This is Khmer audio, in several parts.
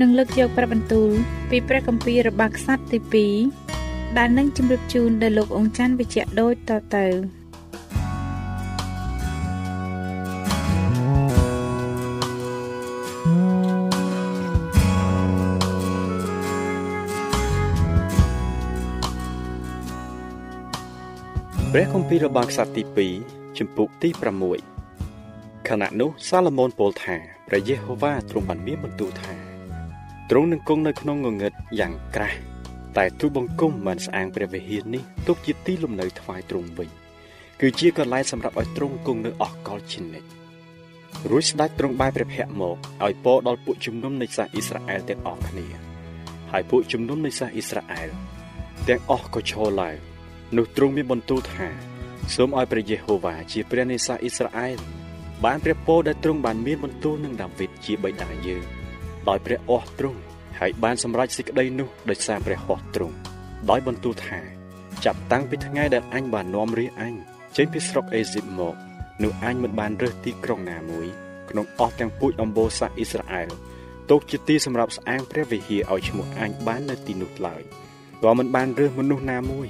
នឹងលើកយកព្រះបន្ទូលពីព្រះគម្ពីររបស់ខ្សត្រទី2ដែលនឹងជម្រាបជូនដល់លោកអង្គច័ន្ទវិជ្ជៈដូចតទៅព្រះគម្ពីររបស់ខ្សត្រទី2ជំពូកទី6ខណៈនោះសាឡូមោនពោលថាព្រះយេហូវ៉ាទ្រង់បានមានបន្ទូលថា ទ្រង់នឹងគង់នៅក្នុងងងឹតយ៉ាងក្រាស់តែទូបង្គំមិនស្អាងព្រះវិហារនេះទុកជាទីលំនៅថ្វាយទ្រង់វិញគឺជាកន្លែងសម្រាប់ឲ្យទ្រង់គង់នៅអស់កលជានិច្ចរួចស្ដេចទ្រង់បែរព្រះភ័ក្រមកឲ្យពរដល់ពួកជំនុំនៃសាសអ៊ីស្រាអែលទាំងអស់គ្នាហើយពួកជំនុំនៃសាសអ៊ីស្រាអែលទាំងអស់ក៏ឈរឡើងនោះទ្រង់មានបន្ទូលថាសូមឲ្យព្រះយេហូវ៉ាជាព្រះនៃសាសអ៊ីស្រាអែលបានព្រះពរដែលទ្រង់បានមានបន្ទូលនឹងដាវីតជាបិតាយើង ដោយព្រះអស់ទ្រង់ហើយបានសម្រេចសេចក្តីនោះដោយសារព្រះហស្ថទ្រង់ដោយបន្ទូលថា ចាប់តាំងពីថ្ងៃដែលអញបាននាំរាជអញចេញពីស្រុកអេស៊ីបមកនោះអញមិនបានរើសទីក្រុងណាមួយក្នុងអស់ទាំងពូជអម្បូរសាសអ៊ីស្រាអែលទុកជាទីសម្រាប់ស្អាងព្រះវិហារឲ្យឈ្មោះអញបាននៅទីនោះឡើយក៏មិនបានរើសមនុស្សណាមួយ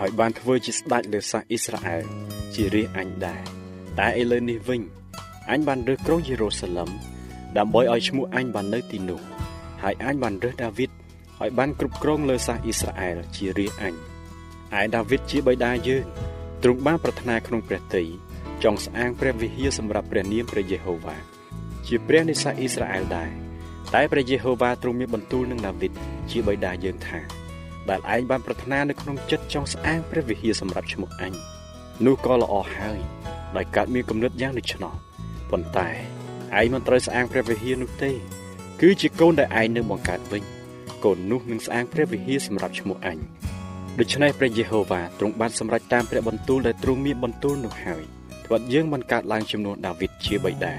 ឲ្យបានធ្វើជាស្ដេចលើសាសអ៊ីស្រាអែលជារាជអញដែរតែឥឡូវនេះវិញអញបានរើសក្រុងយេរូសាឡឹម ដើម្បីឲ្យឈ្មោះអញបាននៅទីនោះហើយអញបានរើសដាវីតឲ្យបានគ្រប់គ្រងលើសាសអ៊ីស្រាអែលជារាជអញឯដាវីតជាបិតាយើងទ្រង់បានប្រាថ្នាក្នុងព្រះទ័យចង់ស្អាងព្រះវិហារសម្រាប់ព្រះនាមព្រះយេហូវ៉ាជាព្រះនៃសាសអ៊ីស្រាអែលដែរតែព្រះយេហូវ៉ាទ្រង់មានបន្ទូលនឹងដាវីតជាបិតាយើងថាដែលឯងបានប្រាថ្នានៅក្នុងចិត្តចង់ស្អាងព្រះវិហារសម្រាប់ឈ្មោះអញនោះក៏ល្អហើយដោយកើតមានគំនិតយ៉ាងដូច្នោះប៉ុន្តែ ឯងមិនត្រូវស្អាងព្រះវិហារនោះទេ គឺជាកូនដែលឯងនឹងបង្កើតវិញកូននោះនឹងស្អាងព្រះវិហារសម្រាប់ឈ្មោះអញដូច្នេះព្រះយេហូវ៉ាទ្រង់បានសម្រេចតាមព្រះបន្ទូលដែលទ្រង់មានបន្ទូលនោះហើយត្បិតយើងបានកើតឡើងចំនួនដាវីតជាបិតា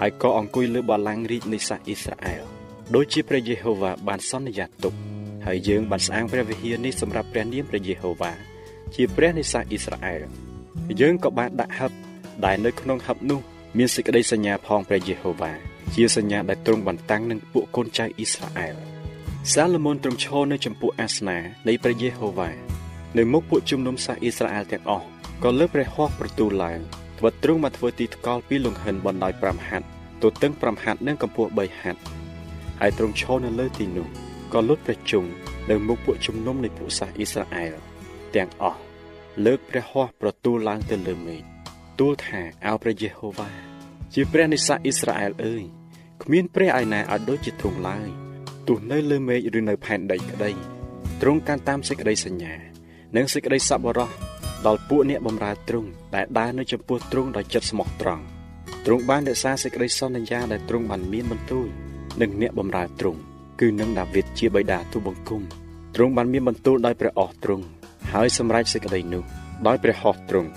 ហើយក៏អង្គុយលើបល្ល័ង្ករាជនៃសាសអ៊ីស្រាអែលដោយជាព្រះយេហូវ៉ាបានសន្យាទុកហើយយើងបានស្អាងព្រះវិហារនេះសម្រាប់ព្រះនាមព្រះយេហូវ៉ាជាព្រះនៃសាសអ៊ីស្រាអែលយើងក៏បានដាក់ហឹបដែលនៅក្នុងហឹបនោះ មានសេចក្តីសញ្ញាផងព្រះយេហូវ៉ាជាសញ្ញាដែលទ្រង់បានតាំងនឹងពួកកូនចៅអ៊ីស្រាអែលសាឡូមោនទ្រង់ឈរនៅចំពោះអាសនានៃព្រះយេហូវ៉ានៅមុខពួកជំនុំសាសអ៊ីស្រាអែលទាំងអស់ក៏លើព្រះហស្ថប្រទូលឡើងត្បិតទ្រង់បានធ្វើទីថ្កល់ពីលង្ហិនបណ្ដោយ5ហត្ថទទឹង5ហត្ថនិងកម្ពស់3ហត្ថហើយទ្រង់ឈរនៅលើទីនោះក៏លុតព្រះជង្គនៅមុខពួកជំនុំនៃពួកសាសអ៊ីស្រាអែលទាំងអស់លើកព្រះហស្ថប្រទូលឡើងទៅលើមេឃ ទូលថាអោព្រះយេហូវ៉ាជាព្រះនៃសាសអ៊ីស្រាអែលអើយគ្មានព្រះឯណាឲ្យដូចជាទ្រង់ឡើយទោះនៅលើមេឃឬនៅផែនដីក្តីទ្រង់កាន់តាមសេចក្តីសញ្ញា និងសេចក្តីសប្បុរសដល់ពួកអ្នកបម្រើទ្រង់ដែលដើរនៅចំពោះទ្រង់ដោយចិត្តស្មោះត្រង់ទ្រង់បានរក្សាសេចក្តីសន្យាដែលទ្រង់បានមានបន្ទូលនឹងអ្នកបម្រើទ្រង់គឺនឹងដាវីតជាបិតាទូបង្គំទ្រង់បានមានបន្ទូលដោយព្រះអស់ទ្រង់ហើយសម្រេចសេចក្តីនោះដោយព្រះហស្ថទ្រង់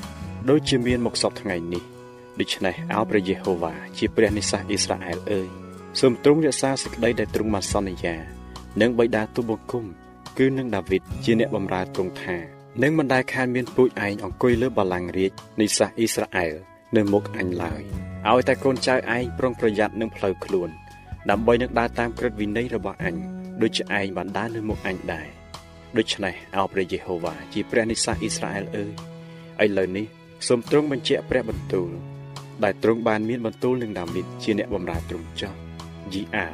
ដូចជាមានមកសពថ្ងៃនេះដូច្នេះអោព្រះយេហូវ៉ាជាព្រះនិសាសអ៊ីស្រាអែលអើយសូមទ្រង់រក្សាសេចក្តីដែលទ្រង់បានសន្យា និងបិតាទូបង្គំគឺនឹងដាវីតជាអ្នកបម្រើទ្រង់ថានឹងមិនដែលខានមានពូជឯងអង្គុយលើបល្ល័ង្ករាជនៃសាសអ៊ីស្រាអែលនៅមុខអញឡើយឲ្យតែកូនចៅឯងប្រុងប្រយ័ត្ននឹងផ្លូវខ្លួន ដើម្បីនឹងដើរតាមក្រឹតវិន័យរបស់អញដូចជាឯងបានដើរនៅមុខអញដែរដូច្នេះអោព្រះយេហូវ៉ាជាព្រះនិសាសអ៊ីស្រាអែលអើយឥឡូវនេះ សូមទ្រង់បញ្ជាក់ព្រះបន្ទូលដែលទ្រង់បានមានបន្ទូលនឹងដាវីតជាអ្នកបម្រើទ្រង់ចោះយីអា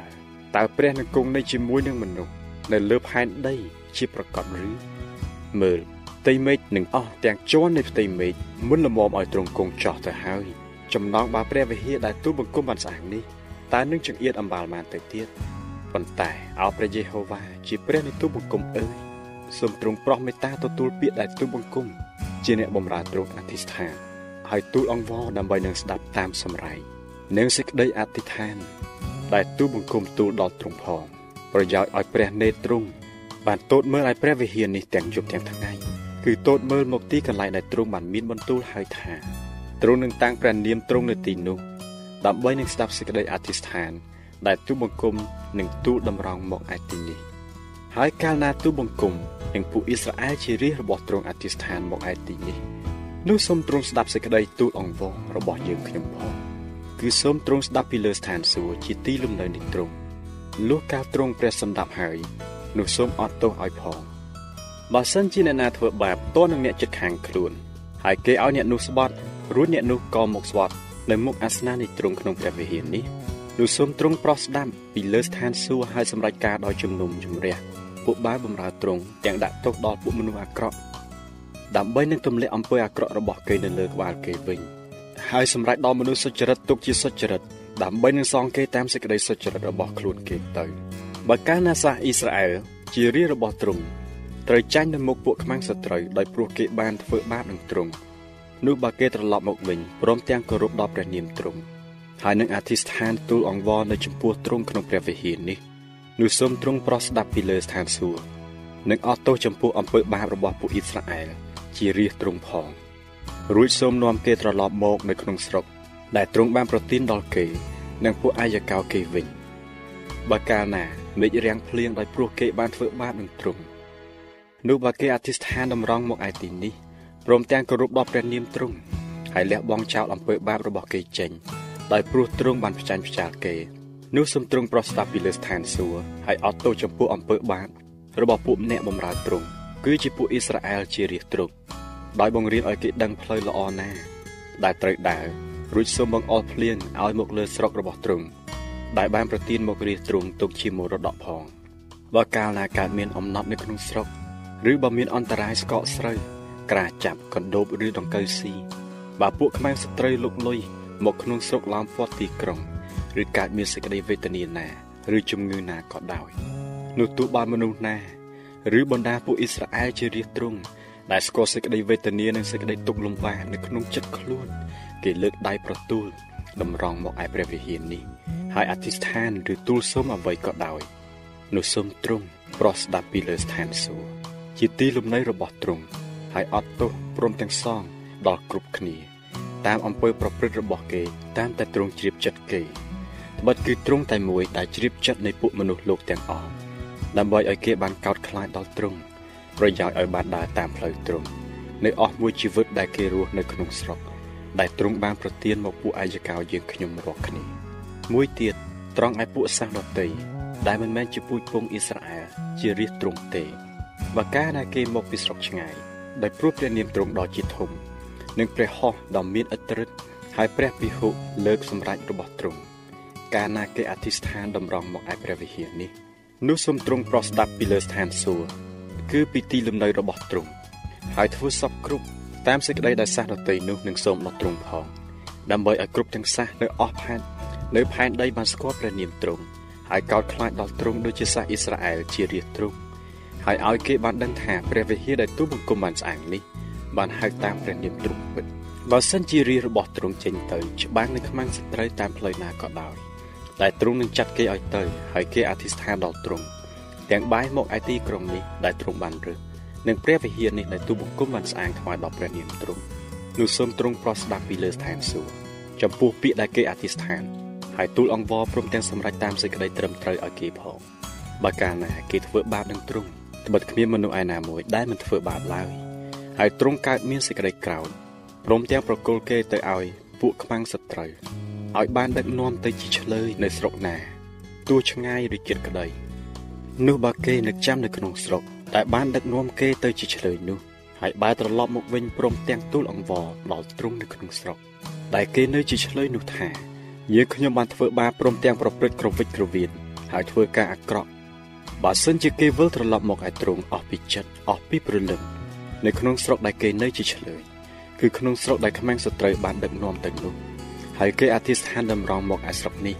តើព្រះនឹងគង់នៅជាមួយនឹងមនុស្សនៅលើផែនដីជាប្រកបឬមើលផ្ទៃមេឃនឹងអស់ទាំងជាន់នៃផ្ទៃមេឃមុនលមមឲ្យទ្រង់គង់ចោះទៅហើយចំណងបាព្រះវិហារដែលទូលបង្គំបានស្អាងនេះតើនឹងចង្អៀតអំបាលបានទៅទៀតប៉ុន្តែអោព្រះយេហូវ៉ាជាព្រះនៃទូលបង្គំអើយសូមទ្រង់ប្រោះមេត្តាទទួលពាក្យដែលទូលបង្គំ ជាអ្នកបម្រើទ្រង់អធិស្ឋានហើយទូលអង្វរដើម្បីនឹងស្ដាប់តាមសម្រែងនិងសេចក្តីអធិដ្ឋាន ដែលទូលបង្គំទូលដល់ទ្រង់ផងប្រយោជន៍ឲ្យព្រះនេតទ្រង់បានតូតមើលឲ្យព្រះវិហារនេះទាំងយប់ទាំងថ្ងៃគឺតូតមើលមកទីកន្លែងដែលទ្រង់បានមានបន្ទូលហើយថាទ្រង់នឹងតាំងព្រះនាមទ្រង់នៅទីនោះដើម្បីនឹងស្ដាប់សេចក្តីអធិស្ឋាន ដែលទូបង្គំនឹងទូលតម្រង់មកឯទីនេះហើយកាលណាទូបង្គំ និងពួកអ៊ីស្រាអែលជារាជរបស់ទ្រង់អធិស្ឋានមកឯទីនេះនោះសូមទ្រង់ស្ដាប់សេចក្តីទូលអង្វររបស់យើងខ្ញុំផងគឺសូមទ្រង់ស្ដាប់ពីលើស្ថានសួគ៌ជាទីលំនៅនៃទ្រង់លុះកាលទ្រង់ព្រះសម្ដាប់ហើយនោះសូមអត់ទោសឲ្យផងបើសិនជាអ្នកណាធ្វើបាបតើនឹងអ្នកចិត្តខាងខ្លួនហើយគេឲ្យអ្នកនោះស្បត់រួចអ្នកនោះក៏មកស្បត់នៅមុខអាសនៈនៃទ្រង់ក្នុងព្រះវិហារនេះនោះសូមទ្រង់ប្រោះស្ដាប់ពីលើស្ថានសួគ៌ឲ្យសម្រេចការដោយជំនុំជម្រះ ពួកបាបបំរើទ្រង់ទាំងដាក់ទោសដល់ពួកមនុស្សអាក្រក់ដើម្បីនឹងទម្លាក់អំពើអាក្រក់របស់គេនៅលើក្បាលគេវិញហើយសម្រេចដល់មនុស្សសុចរិតទុកជាសុចរិតដើម្បីនឹងសងគេតាមសេចក្តីសុចរិតរបស់ខ្លួនគេទៅបើកាលណាសាសអ៊ីស្រាអែលជារាជរបស់ទ្រង់ត្រូវចាញ់នៅមុខពួកខ្មាំងសត្រូវដោយព្រោះគេបានធ្វើបាបនឹងទ្រង់នោះបើគេត្រឡប់មកវិញព្រមទាំងគោរពដល់ព្រះនាមទ្រង់ហើយនឹងអធិស្ឋានទូលអង្វរនៅចំពោះទ្រង់ក្នុងព្រះវិហារនេះ នោះសូមទ្រង់ប្រោះស្ដាប់ពីលើស្ថានសួគ៌និងអត់ទោសចំពោះអំពើបាបរបស់ពួកអ៊ីស្រាអែលជារាជទ្រង់ផងរួចសូមនាំគេត្រឡប់មកនៅក្នុងស្រុក ដែលទ្រង់បានប្រទានដល់គេ និងពួកអាយកោគេវិញបើកាលណាមេឃរាំងភ្លៀងដោយព្រោះគេបានធ្វើបាបនឹងទ្រង់នោះបើគេអធិស្ឋានតម្រង់មកឯទីនេះព្រមទាំងគោរពដល់ព្រះនាមទ្រង់ហើយលះបង់ចោលអំពើបាបរបស់គេចេញដោយព្រោះទ្រង់បានផ្ចាញ់ផ្ចាលគេ នោះសំទ្រង់ប្រោះស្ដាប់ពីលើស្ថានសួគ៌ហើយអត់ទោសចំពោះអំពើបាបរបស់ពួកអ្នកបម្រើទ្រង់គឺជាពួកអ៊ីស្រាអែលជារាជទ្រង់ដោយបង្រៀនឲ្យគេដឹងផ្លូវល្អណា ដែលត្រូវដើររួចសូមបង្អល់ភ្លៀងឲ្យមកលើស្រុករបស់ទ្រង់ដែលបានប្រទានមករាជទ្រង់ទុកជាមរតកផងបើកាលណាកើតមានអំណត់នៅក្នុងស្រុកឬបើមានអន្តរាយស្កកស្រូវក្រាចាប់កណ្ដូបឬដង្កូវស៊ីបើពួកខ្មែរស្ត្រីលុកលុយមកក្នុងស្រុកឡោមព័ទ្ធទីក្រុង ឬកើតមានសេចក្តីវេទនាណាឬជំងឺណាក៏ដោយនោះទោះបានមនុស្សណាឬបណ្ដាពួកអ៊ីស្រាអែលជារាជទ្រង់ដែលស្គាល់សេចក្តីវេទនានិងសេចក្តីទុក្ខលំបាកនៅក្នុងចិត្តខ្លួន គេលើកដៃប្រទូលតម្រង់មកឯព្រះវិហារនេះហើយអធិស្ឋានឬទូលសុំអ្វីក៏ដោយនោះសូមទ្រង់ប្រោះស្ដាប់ពីលើស្ថានសួគ៌ជាទីលំនៅរបស់ទ្រង់ហើយអត់ទោសព្រមទាំងសងដល់គ្រប់គ្នា តាមអំពើប្រព្រឹត្តរបស់គេ តាមតែទ្រង់ជ្រាបចិត្តគេត្បិតគឺទ្រង់តែមួយដែលជ្រាបចិត្តនៃពួកមនុស្សលោកទាំងអស់ដើម្បីឲ្យគេបានកោតខ្លាចដល់ទ្រង់ប្រយោជន៍ឲ្យបានដើរតាមផ្លូវទ្រង់នៅអស់មួយជីវិតដែលគេរស់នៅក្នុងស្រុកដែលទ្រង់បានប្រទានមកពួកអាយកោយើងខ្ញុំរាល់គ្នាមួយទៀតត្រង់ឯពួកសាសដតីដែលមិនមែនជាពូជពងអ៊ីស្រាអែលជារាជទ្រង់ទេបើកាលណាគេមកពីស្រុកឆ្ងាយដោយព្រោះព្រះនាមទ្រង់ដ៏ជាធំ និងព្រះហស្ថដ៏មានឥទ្ធិឫទ្ធិហើយព្រះពិហុលើកសម្រេចរបស់ទ្រង់ កាលណាគេអធិស្ឋានតម្រង់មកឯព្រះវិហារនេះនោះសូមទ្រង់ប្រោះស្ដាប់ពីលើស្ថានសួគ៌គឺពីទីលំនៅរបស់ទ្រង់ហើយធ្វើសពគ្រប់តាមសេចក្តីដែលសាសដតីនោះនឹងសូមដល់ទ្រង់ផងដើម្បីឲ្យគ្រប់ទាំងសាសនៅអស់ផែននៅផែនដីបានស្គាល់ព្រះនាមទ្រង់ហើយកោតខ្លាចដល់ទ្រង់ដូចជាសាសអ៊ីស្រាអែលជារាជទ្រង់ហើយឲ្យគេបានដឹងថាព្រះវិហារដែលទូបង្គំបានស្អាងនេះបានហៅតាមព្រះនាមទ្រង់ពិតបើសិនជារាជរបស់ទ្រង់ចេញទៅច្បាំងនឹងខ្មាំងសត្រូវតាមផ្លូវណាក៏ដោយ ដែលទ្រង់នឹងចាត់គេឲ្យទៅ ហើយគេអធិស្ឋានដល់ទ្រង់ទាំងបាយមកឯទីក្រុងនេះដែលទ្រង់បានរើសនិងព្រះវិហារនេះដែលទូបង្គំបានស្អាងថ្វាយដល់ព្រះនាមទ្រង់នោះសូមទ្រង់ប្រោះស្ដាប់ពីលើស្ថានសួគ៌ចំពោះពាក្យដែលគេអធិស្ឋានហើយទូលអង្វរព្រមទាំងសម្រេចតាមសេចក្តីត្រឹមត្រូវឲ្យគេផងបើកាលណាគេធ្វើបាបនឹងទ្រង់ត្បិតគ្មានមនុស្សឯណាមួយដែលមិនធ្វើបាបឡើយហើយទ្រង់កើតមានសេចក្តីក្រោធព្រមទាំងប្រគល់គេទៅឲ្យពួកខ្មាំងសត្រូវ ឲ្យបានដឹកនាំទៅជាឆ្លើយនៅស្រុកណាទោះឆ្ងាយឬជិតក្តីនោះបើគេនឹកចាំនៅក្នុងស្រុកដែលបានដឹកនាំគេទៅជាឆ្លើយនោះហើយបែរត្រឡប់មកវិញព្រមទាំងទូលអង្វរដល់ទ្រង់នៅក្នុងស្រុកដែលគេនៅជាឆ្លើយនោះថាយើងខ្ញុំបានធ្វើបាបព្រមទាំងប្រព្រឹត្តក្រវិចក្រវៀនហើយធ្វើការអាក្រក់បើសិនជាគេវិលត្រឡប់មកឯទ្រង់អស់ពីចិត្តអស់ពីព្រលឹងនៅក្នុងស្រុកដែលគេនៅជាឆ្លើយគឺក្នុងស្រុកដែលខ្មាំងសត្រូវបានដឹកនាំទៅនោះ ហើយគេអធិស្ឋានតម្រង់មកឯស្រុកនេះ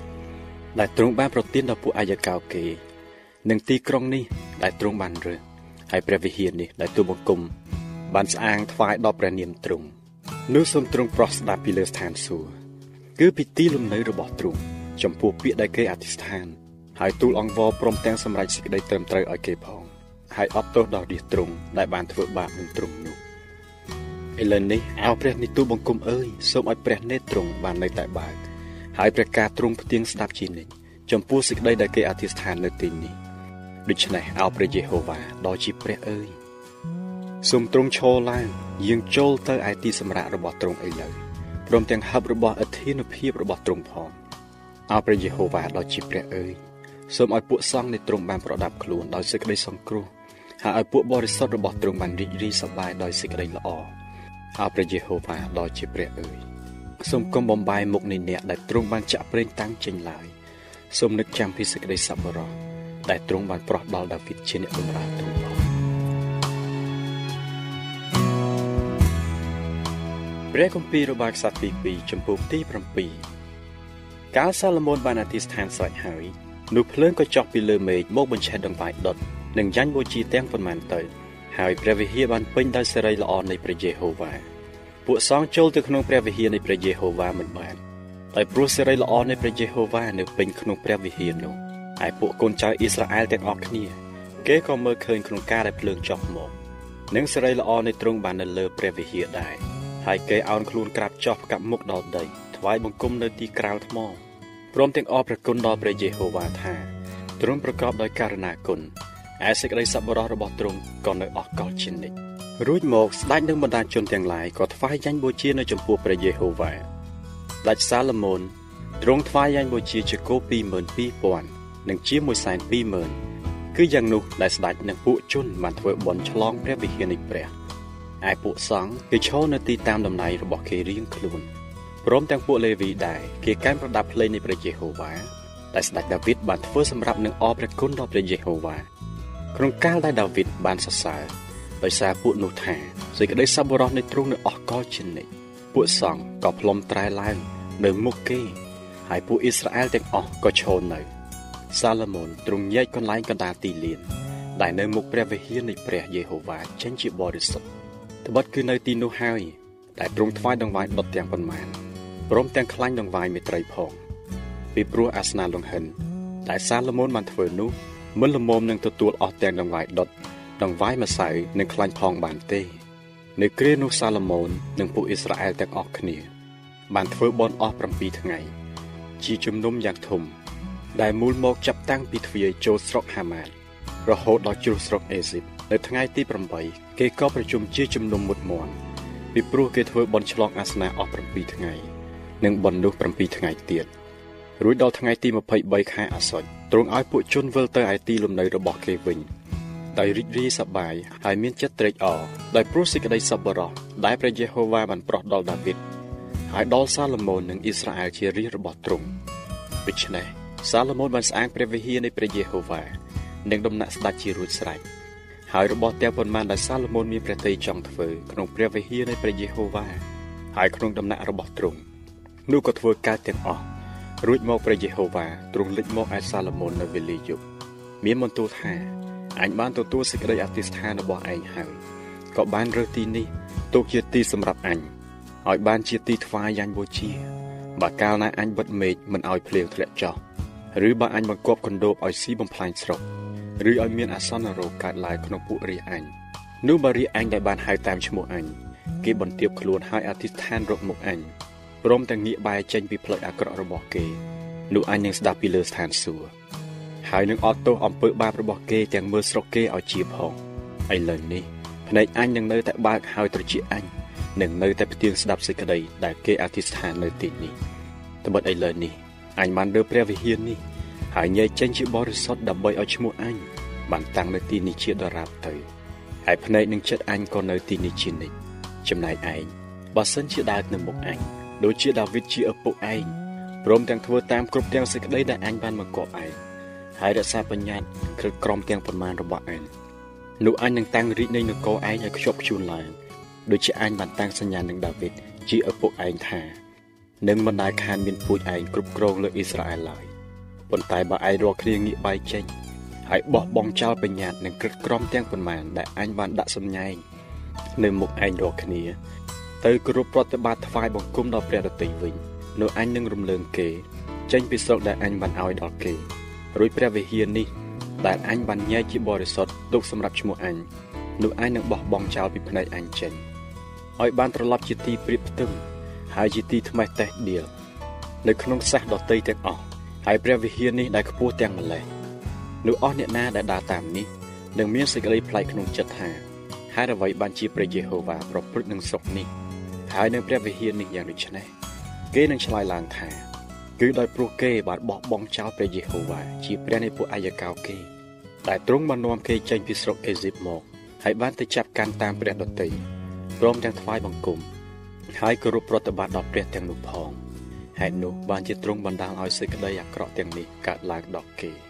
ដែលទ្រង់បានប្រទានដល់ពួកអាយកោគេ និងទីក្រុងនេះដែលទ្រង់បានរើសហើយព្រះវិហារនេះដែលទូបង្គំបានស្អាងថ្វាយដល់ព្រះនាមទ្រង់នោះសូមទ្រង់ប្រោះស្ដាប់ពីលើស្ថានសួគ៌គឺពីទីលំនៅរបស់ទ្រង់ចំពោះពាក្យដែលគេអធិស្ឋាន ហើយទូលអង្វរព្រមទាំងសម្រេចសេចក្តីត្រឹមត្រូវឲ្យគេផង ហើយអត់ទោសដល់រាជទ្រង់ដែលបានធ្វើបាបនឹងទ្រង់នោះ ឥឡូវនេះអោព្រះនិទូបង្គំអើយសូមឲ្យព្រះនេត្រទ្រង់បាននៅតែបើកហើយព្រះការទ្រង់ផ្ទៀងស្ដាប់ជានិច្ចចំពោះសេចក្តីដែលគេអធិស្ឋាននៅទីនេះដូច្នេះអោព្រះយេហូវ៉ាដ៏ជាព្រះអើយសូមទ្រង់ឈរឡើងយាងចូលទៅឯទីសម្រាប់របស់ទ្រង់ឥឡូវព្រមទាំងហឹបរបស់អធិនុភាពរបស់ទ្រង់ផងអោព្រះយេហូវ៉ាដ៏ជាព្រះអើយសូមឲ្យពួកសង្ឃនៃទ្រង់បានប្រដាប់ខ្លួនដោយសេចក្តីសង្គ្រោះហើយឲ្យពួកបរិសុទ្ធរបស់ទ្រង់បានរីករាយសប្បាយដោយសេចក្តីល្អ អោព្រះយេហូវ៉ាដ៏ជាព្រះអើយសូមកុំបំបាយមុខនៃអ្នកដែលទ្រង់បានចាក់ប្រេងតាំងចេញឡើយសូមនឹកចាំពីសេចក្តីសប្បុរសដែលទ្រង់បានប្រោះដល់ដាវីតជាអ្នកបម្រើទ្រង់ផងព្រះគម្ពីររបស់ខ្សត្រទី2ចំពោះទី7កាលសាឡូមោនបានអធិស្ឋានស្រេចហើយនោះភ្លើងក៏ចុះពីលើមេឃមកបញ្ឆេះដង្វាយដុតនិងយ៉ាញ់បូជាទាំងប៉ុន្មានទៅ ហើយព្រះវិហារបានពេញដោយសេរីល្អនៃព្រះយេហូវ៉ាពួកសង្ឃចូលទៅក្នុងព្រះវិហារនៃព្រះយេហូវ៉ាមិនបានដោយព្រោះសេរីល្អនៃព្រះយេហូវ៉ានៅពេញក្នុងព្រះវិហារនោះហើយពួកកូនចៅអ៊ីស្រាអែលទាំងអស់គ្នា គេក៏មើលឃើញក្នុងការដែលភ្លើងចុះមកនិងសេរីល្អនៃទ្រង់បាននៅលើព្រះវិហារដែរហើយគេអោនខ្លួនក្រាបចុះផ្កាប់មុខដល់ដីថ្វាយបង្គំនៅទីក្រាលថ្មព្រមទាំងអរព្រះគុណដល់ព្រះយេហូវ៉ាថាទ្រង់ប្រកបដោយករណាគុណ ឯសេចក្តីសប្បុរសរបស់ទ្រង់ក៏នៅអស់កលជានិច្ចរួចមកស្ដេចនឹងបណ្ដាជនទាំងឡាយក៏ថ្វាយយ៉ាញ់បូជានៅចំពោះព្រះយេហូវ៉ាដាច់សាឡូមោនទ្រង់ថ្វាយយ៉ាញ់បូជាជាគោ22000និងជាមួយសែន20000គឺយ៉ាងនោះដែលស្ដេចនិងពួកជនបានធ្វើបន់ឆ្លងព្រះវិហារនៃព្រះឯពួកសង្ឃគេឈរនៅទីតាមតំណែងរបស់គេរៀងខ្លួនព្រមទាំងពួកលេវីដែរគេកាន់ប្រដាប់ភ្លេងនៃព្រះយេហូវ៉ាដែលស្ដេចដាវីតបានធ្វើសម្រាប់នឹងអរព្រះគុណដល់ព្រះយេហូវ៉ា ក្នុងកាលដែលដាវីតបានសរសើរដោយសារពួកនោះថាសេចក្តីសប្បុរសនៃទ្រង់នៅអស់កលជានិច្ចពួកសង្ឃក៏ផ្លុំត្រែឡើងនៅមុខគេហើយពួកអ៊ីស្រាអែលទាំងអស់ក៏ឈរនៅសាឡូមោនទ្រង់ញែកកន្លែងកណ្ដាលទីលាន ដែលនៅមុខព្រះវិហារនៃព្រះយេហូវ៉ាចេញជាបរិសុទ្ធត្បិតគឺនៅទីនោះហើយដែលទ្រង់ថ្វាយដង្វាយដុតទាំងប៉ុន្មានព្រមទាំងខ្លាញ់ដង្វាយមេត្រីផង ពីព្រោះអាសនាលង្ហិនដែលសាឡូមោនបានធ្វើនោះ មិនល្មមនឹងទទួលអស់ទាំងដង្វាយដុតដង្វាយម្សៅនិងខ្លាញ់ផងបានទេ នៅគ្រានោះសាឡូមោននិងពួកអ៊ីស្រាអែលទាំងអស់គ្នា បានធ្វើបន់អស់7ថ្ងៃ ជាជំនុំយ៉ាងធំ ដែលមូលមកចាប់តាំងពីទ្វារចូលស្រុកហាម៉ាតរហូតដល់ជ្រុះស្រុកអេស៊ីបនៅថ្ងៃទី8គេក៏ប្រជុំជាជំនុំមុតមន់ពីព្រោះគេធ្វើបន់ឆ្លងអាសនាអស់7ថ្ងៃ និងបន់នោះ7ថ្ងៃទៀត រួចដល់ថ្ងៃទី23ខែអាសត់ទ្រង់ឲ្យពួកជនវិលទៅឯទីលំនៅរបស់គេវិញដោយរីករាយសប្បាយហើយមានចិត្តត្រេកអរដោយព្រោះសេចក្តីសប្បុរសដែលព្រះយេហូវ៉ាបានប្រោះដល់ដាវីតហើយដល់សាឡូមោននិងអ៊ីស្រាអែលជារាជរបស់ទ្រង់ដូច្នេះសាឡូមោនបានស្អាងព្រះវិហារនៃព្រះយេហូវ៉ានិងដំណាក់ស្ដេចជារួចស្រេចហើយរបស់ទាំងប៉ុន្មានដែលសាឡូមោនមានព្រះទ័យចង់ធ្វើក្នុងព្រះវិហារនៃព្រះយេហូវ៉ាហើយក្នុងដំណាក់របស់ទ្រង់នោះក៏ធ្វើកើតទាំងអស់ រួចមកព្រះយេហូវ៉ាទ្រង់លេចមកឯសាឡូមោននៅវេលាយប់មានបន្ទូលថាអញបានទទួលសេចក្តីអធិស្ឋានរបស់ឯងហើយក៏បានរើសទីនេះទុកជាទីសម្រាប់អញឲ្យបានជាទីថ្វាយយ៉ាញ់បូជាបើកាលណាអញបិទមេឃមិនឲ្យភ្លៀងធ្លាក់ចុះឬបើអញបង្គាប់កណ្ដោបឲ្យស៊ីបំផ្លាញស្រុកឬឲ្យមានអាសន្នរោគកើតឡើងក្នុងពួករាជអញនោះបើរាជអញដែលបានហៅតាមឈ្មោះអញគេបន្ទាបខ្លួនឲ្យអធិស្ឋានរកមុខអញ ព្រមទាំងងាកបែរចេញពីផ្លូវអាក្រក់របស់គេនោះអញនឹងស្ដាប់ពីលើស្ថានសួគ៌ហហើយនឹងអត់ទោសអំពើបាបរបស់គេទាំងមើលស្រុកគេឲ្យជាផងឥឡូវនេះភ្នែកអញនឹងនៅតែបើកហើយត្រជាអញនឹងនៅតែផ្ទៀងស្ដាប់សេចក្តីដែលគេអធិស្ឋាននៅទីនេះត្បិតឥឡូវនេះអញបានលើព្រះវិហារនេះហើយញែកចេញជាបរិសុទ្ធដើម្បីឲ្យឈ្មោះអញបានតាំងនៅទីនេះជាដរាបទៅហើយភ្នែកនឹងចិត្តអញក៏នៅទីនេះជានិច្ចចំណែកឯងបើសិនជាដើរនៅមុខអញ ដូចជាដាវីតជាឪពុកឯងព្រមទាំងធ្វើតាមគ្រប់ទាំងសេចក្តីដែលអញបានមកគប់ឯងហើយរក្សាបញ្ញត្តិគ្រឹះក្រមទាំងប៉ុន្មានរបស់អញនោះអញនឹងតាំងរាជនៃនគរឯងឲ្យខ្ជាប់ខ្ជួនឡើងដូចជាអញបានតាំងសញ្ញានឹងដាវីតជាឪពុកឯងថានឹងមិនដែលខានមានពូជឯងគ្រប់គ្រងលើអ៊ីស្រាអែលឡើយប៉ុន្តែបើឯងរកគ្នាងាកបែកចេញហើយបោះបង់ចោលបញ្ញត្តិនិងក្រឹតក្រមទាំងប៉ុន្មានដែលអញបានដាក់សម្ញែងនៅមុខឯងរកគ្នា ទៅគោរពប្រតិបត្តិថ្វាយបង្គំដល់ព្រះរតីវិញនោះអញនឹងរំលើងគេ ចេញពីស្រុកដែលអញបានឲ្យដល់គេរួចព្រះវិហារនេះដែលអញបានញែកជាបរិសុទ្ធទុកសម្រាប់ឈ្មោះអញនោះអញនឹងបោះបង់ចោលពីភ្នែកអញចេញឲ្យបានត្រឡប់ជាទីព្រៀបផ្ទឹមហើយជាទីថ្មេះតេះដៀលនៅក្នុងសះដតីទាំងអស់ហើយព្រះវិហារនេះដែលខ្ពស់ទាំងម្លេះនោះអស់អ្នកណាដែលដើរតាមនេះនឹងមានសេចក្តីប្លែកក្នុងចិត្តថាហេតុអ្វីបានជាព្រះយេហូវ៉ាប្រព្រឹត្តនឹងស្រុកនេះ ហើយនៅព្រះវិហារនេះយ៉ាងដូចនេះគេនឹងឆ្លើយឡើងថា គឺដោយព្រោះគេបានបោះបង់ចោលព្រះយេហូវ៉ាជាព្រះនៃពួកអាយកោគេដែលទ្រង់បាននាំគេចេញពីស្រុកអេស៊ីបមកហើយបានទៅចាប់កាន់តាមព្រះដតីព្រមទាំងថ្វាយបង្គំហើយគោរពប្រតិបត្តិដល់ព្រះទាំងនោះផងហេតុនោះបានជាទ្រង់បណ្ដាលឲ្យសេចក្តីអាក្រក់ទាំងនេះកើតឡើងដល់គេ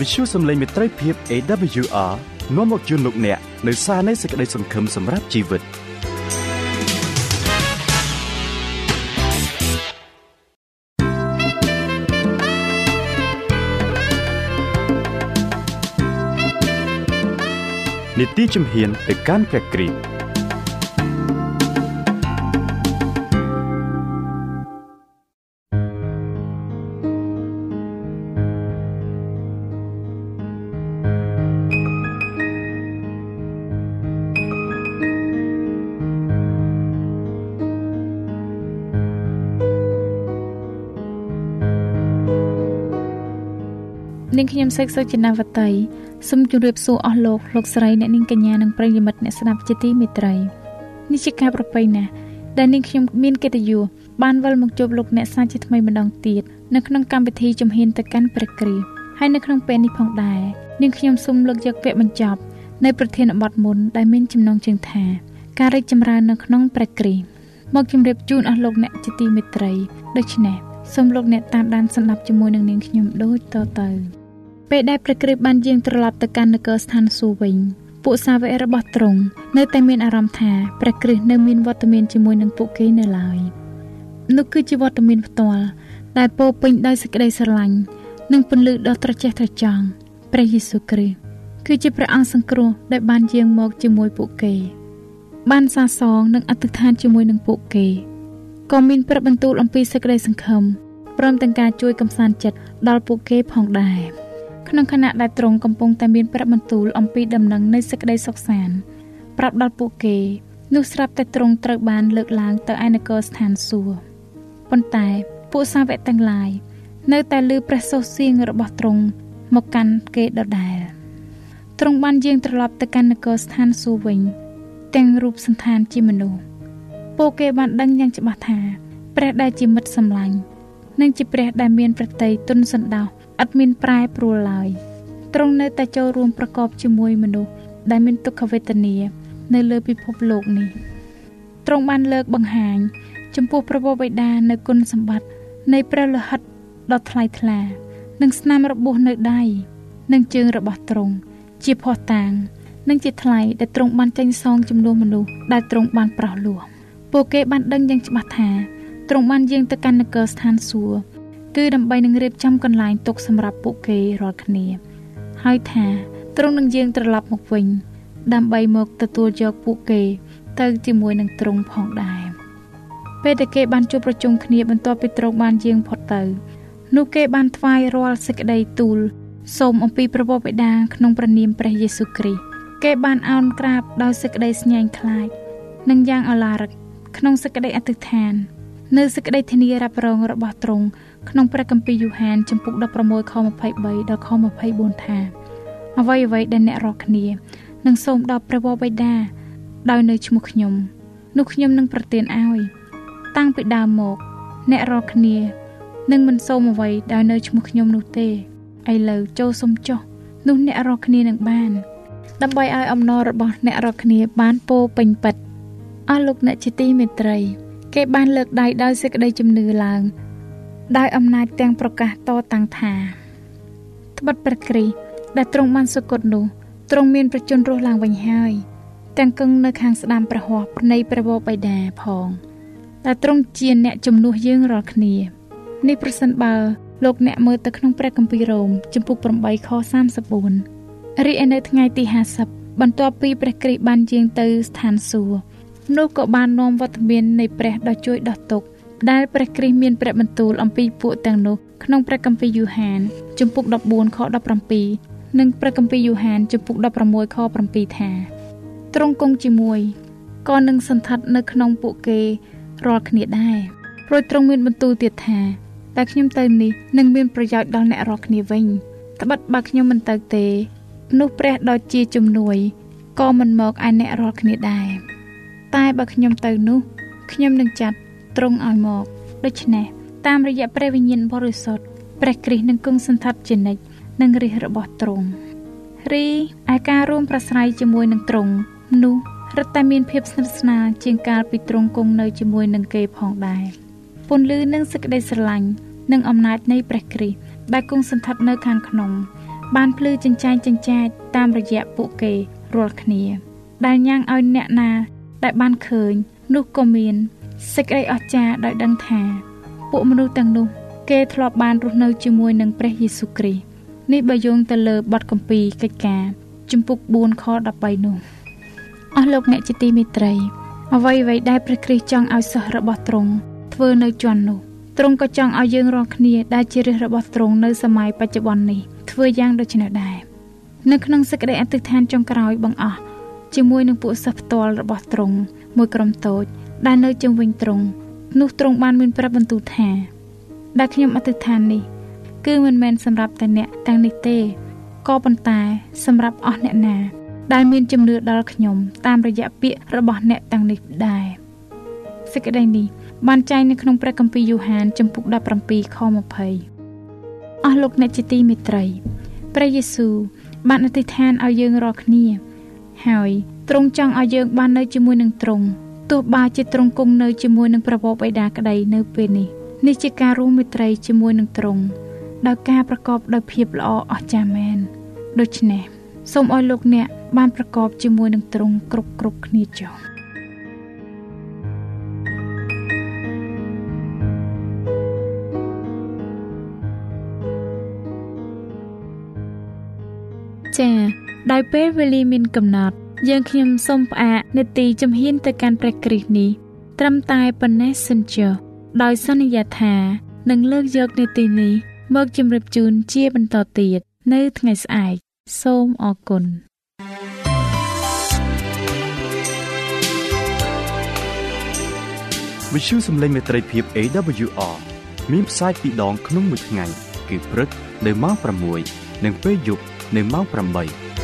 វិទ្យុសំឡេងមេត្រីភាព AWR នាំមកជូនលោកអ្នកនៅសារនៃសេចក្តីសង្ឃឹមសម្រាប់ជីវិតនីតិជំហានទៅកាន់ព្រះគ្រីស្ទ ខ្ញុំសេកសុចិនាវតីសូមជម្រាបសួរអស់លោកលោកស្រីអ្នកនាងកញ្ញានិងប្រិយមិត្តអ្នកស្ដាប់ជាទីមេត្រីនេះជាការប្រពៃណាស់ដែលនាងខ្ញុំមានកិត្តិយសបានវិលមកជួបលោកអ្នកសាជាថ្មីម្ដងទៀតនៅក្នុងកម្មវិធីជំហានទៅកាន់ព្រះគ្រីស្ទហើយនៅក្នុងពេលនេះផងដែរនាងខ្ញុំសូមលើកយកវគ្គបញ្ចប់នៃប្រធានបទមុនដែលមានចំណងជើងថាការរីកចម្រើននៅក្នុងព្រះគ្រីស្ទមកជម្រាបជូនអស់លោកអ្នកជាទីមេត្រីដូច្នេះសូមលោកអ្នកតាមដានស្ដាប់ជាមួយនឹងនាងខ្ញុំដូចតទៅ ពេលដែលព្រះគ្រីស្ទបានយាងត្រឡប់ទៅកាន់នគរស្ថានសួគ៌វិញពួកសាវករបស់ទ្រង់នៅតែមានអារម្មណ៍ថាព្រះគ្រីស្ទនៅមានវត្តមានជាមួយនឹងពួកគេនៅឡើយនោះគឺជាវត្តមានផ្ទាល់ដែលពោពេញដោយសេចក្តីស្រឡាញ់និងពន្លឺដ៏ត្រចះត្រចង់ព្រះយេស៊ូវគ្រីស្ទគឺជាព្រះអង្គសង្គ្រោះដែលបានយាងមកជាមួយពួកគេ បានសាសងនិងអធិដ្ឋានជាមួយនឹងពួកគេក៏មានប្រាប់បន្ទូលអំពីសេចក្តីសង្ឃឹមព្រមទាំងការជួយកំសាន្តចិត្តដល់ពួកគេផងដែរ។ ក្នុងខណៈដែលទ្រង់កំពុងតែមានប្រាប់បន្ទូលអំពីដំណឹងនៃសេចក្តីសុខសាន្តប្រាប់ដល់ពួកគេនោះស្រាប់តែទ្រង់ត្រូវបានលើកឡើងទៅឯនគរស្ថានសួគ៌ប៉ុន្តែពួកសាវកទាំងឡាយនៅតែលើព្រះសូរសៀងរបស់ទ្រង់មកកាន់គេដដែលទ្រង់បានយាងត្រឡប់ទៅកាន់នគរស្ថានសួគ៌វិញ ទាំងរូបសន្តានជាមនុស្សពួកគេបានដឹងយ៉ាងច្បាស់ថា ព្រះដែលជាមិត្តសម្លាញ់និងជាព្រះដែលមានប្រតិយទុនសន្តោស ឥតមានប្រែប្រួលឡើយទ្រង់នៅតែចូលរួមប្រកបជាមួយមនុស្សដែលមានទុក្ខវេទនា នៅលើពិភពលោកនេះទ្រង់បានលើកបង្ហាញ ចំពោះព្រះបិតានៅគុណសម្បត្តិនៃព្រះលិហិតដ៏ថ្លៃថ្លានិងស្នាមរបួសនៅដៃនិងជើងរបស់ទ្រង់ជាភ័ស្តុតាង និងជាថ្លៃដែលទ្រង់បានចេញសងចំនួនមនុស្សដែលទ្រង់បានប្រោះលោះពួកគេបានដឹងយ៉ាងច្បាស់ថាទ្រង់បានយាងទៅកាន់នគរស្ថានសួគ៌ គឺដើម្បីនឹងរៀបចំកន្លែងទុកសម្រាប់ពួកគេរាល់គ្នា ហើយថាទ្រង់នឹងយាងត្រឡប់មកវិញ ដើម្បីមកទទួលយកពួកគេ ទៅជាមួយនឹងទ្រង់ផងដែរពេលដែលគេបានជួបប្រជុំគ្នាបន្ទាប់ពីទ្រង់បានយាងផុតទៅនោះគេបានថ្វាយរាល់សេចក្តីទូលសូមអំពីព្រះបិតាក្នុងព្រះនាមព្រះយេស៊ូវគ្រីស្ទគេបានអោនក្រាបដោយសេចក្តីស្ញែងខ្លាចនិងយ៉ាងអឡារឹកក្នុងសេចក្តីអធិដ្ឋាន នៅសេចក្តីធានារ៉ាប់រងរបស់ទ្រង់ ក្នុងព្រះគម្ពីរយូហានចំពុក16ខ23ដល់ខ24ថាអ្វីអ្វីដែលអ្នករកគ្នានឹងសូមដល់ព្រះបិតាដោយនៅឈ្មោះខ្ញុំ នោះខ្ញុំនឹងប្រទានឲ្យតាំងពីដើមមក អ្នករកគ្នានឹងមិនសូមអ្វីដោយនៅឈ្មោះខ្ញុំនោះទេឥឡូវចូលសុំចុះនោះអ្នករកគ្នានឹងបាន ដើម្បីឲ្យអំណររបស់អ្នករាល់គ្នាបានពោពេញពិតអស់លោកអ្នកជាទីមេត្រី គេបានលើកដៃដោយសេចក្តីជំនឿឡើង ដោយអំណាចទាំងប្រកាសតតាំងថាត្បិតព្រះគ្រីស្ទដែលទ្រង់បានសុគតនោះទ្រង់មានប្រជញ្ញរស់ឡើងវិញហើយទាំងគង់នៅខាងស្ដាំព្រះហស្ថនៃព្រះបិតាផងដែលទ្រង់ជាអ្នកជំនួសយើងរាល់គ្នានេះប្រសិនបើលោកអ្នកមើលទៅក្នុងព្រះគម្ពីររ៉ូមចំពុក8ខ34រីឯនៅថ្ងៃទី50បន្ទាប់ពីព្រះគ្រីស្ទបានយាងទៅស្ថានសួគ៌នោះក៏បាននាំវត្តមាននៃព្រះដ៏ជួយដោះទុក្ខ ដែលព្រះគ្រីស្ទមានព្រះបន្ទូលអំពីពួកទាំងនោះក្នុងព្រះគម្ពីរយូហានជំពូក14ខ17និងព្រះគម្ពីរយូហានជំពូក16ខ7ថាទ្រង់គង់ជាមួយក៏នឹងសន្តិដ្ឋនៅក្នុងពួកគេរាល់គ្នាដែរព្រោះទ្រង់មានបន្ទូលទៀតថាតែខ្ញុំទៅនេះនឹងមានប្រយោជន៍ដល់អ្នករាល់គ្នាវិញត្បិតបើខ្ញុំមិនទៅទេនោះព្រះដ៏ជាជំនួយក៏មិនមកឯអ្នករាល់គ្នាដែរតែបើខ្ញុំទៅនោះខ្ញុំនឹងចាត់ ទ្រង់ឲ្យមកដូច្នេះតាមរយៈព្រះវិញ្ញាណបរិសុទ្ធព្រះគ្រីស្ទនឹងគង់សន្តិដ្ឋជានិច្ចនឹងរាជរបស់ទ្រង់រីឯការរួមប្រស្រ័យជាមួយនឹងទ្រង់នោះរឹតតែមានភាពស្និទ្ធស្នាលជាងកាលពីទ្រង់គង់នៅជាមួយនឹងគេផងដែរពន្លឺនិងសេចក្តីស្រឡាញ់និងអំណាចនៃព្រះគ្រីស្ទដែលគង់សន្តិដ្ឋនៅខាងក្នុង បានភ្លឺចិញ្ចែងចិញ្ចែកតាមរយៈពួកគេរាល់គ្នា ដែលញ៉ាំងឲ្យអ្នកណាដែលបានឃើញនោះក៏មាន សេចក្តីអស្ចារ្យដោយដឹងថា ពួកមនុស្សទាំងនោះ គេធ្លាប់បានរស់នៅជាមួយនឹងព្រះយេស៊ូវគ្រីស្ទនេះបើយោងទៅលើបទគម្ពីរកិច្ចការជំពូក4ខ13នោះអស់លោកអ្នកជាទីមេត្រី អ្វីអ្វីដែលព្រះគ្រីស្ទចង់ឲ្យសិស្សរបស់ទ្រង់ធ្វើនៅជាន់នោះទ្រង់ក៏ចង់ឲ្យយើងរាល់គ្នាដែលជារាជរបស់ទ្រង់នៅសម័យបច្ចុប្បន្ននេះធ្វើយ៉ាងដូចនេះដែរនៅក្នុងសេចក្តីអធិដ្ឋានចុងក្រោយបងអស់ជាមួយនឹងពួកសិស្សផ្ទាល់របស់ទ្រង់មួយក្រុមតូច ដែលនៅជុំវិញទ្រង់នោះទ្រង់បានមានប្រាប់បន្ទូលថា ដែលខ្ញុំអធិដ្ឋាននេះ គឺមិនមែនសម្រាប់តែអ្នកទាំងនេះទេក៏ប៉ុន្តែសម្រាប់អស់អ្នកណា ដែលមានជំនឿដល់ខ្ញុំតាមរយៈពាក្យរបស់អ្នកទាំងនេះដែរសេចក្តីនេះបានចែងនៅក្នុងព្រះគម្ពីរយូហានចំពុក17ខ20អស់លោកអ្នកជាទីមេត្រីព្រះយេស៊ូវបានអធិដ្ឋានឲ្យយើងរាល់គ្នា ហើយទ្រង់ចង់ឲ្យយើងបាននៅជាមួយនឹងទ្រង់ ទោះបើជាទ្រង់គង់នៅជាមួយនឹងព្រះបបិតាក្តីនៅពេលនេះនេះជាការរួមមេត្រីជាមួយនឹងទ្រង់ដោយការប្រកបដោយភាពល្អអស្ចារ្យមែនដូច្នេះសូមឲ្យលោកអ្នកបានប្រកបជាមួយនឹងទ្រង់គ្រប់គ្រប់គ្នាចុះចា៎ដោយពេលវេលាមានកំណត់ យើងខ្ញុំសូមផ្អាកនេតិជំហានទៅកាន់ព្រះគ្រីស្ទនេះត្រឹមតែប៉ុណ្ណេះសិនចុះដោយសន្យាថានឹងលើកយកនេតិនេះមកជម្រាបជូនជាបន្តទៀតនៅថ្ងៃស្អែកសូមអរគុណវិទ្យុសំឡេងមេត្រីភាព AWR មានផ្សាយពីរដងក្នុងមួយថ្ងៃគឺព្រឹកនៅម៉ោង6និងពេលយប់នៅម៉ោង8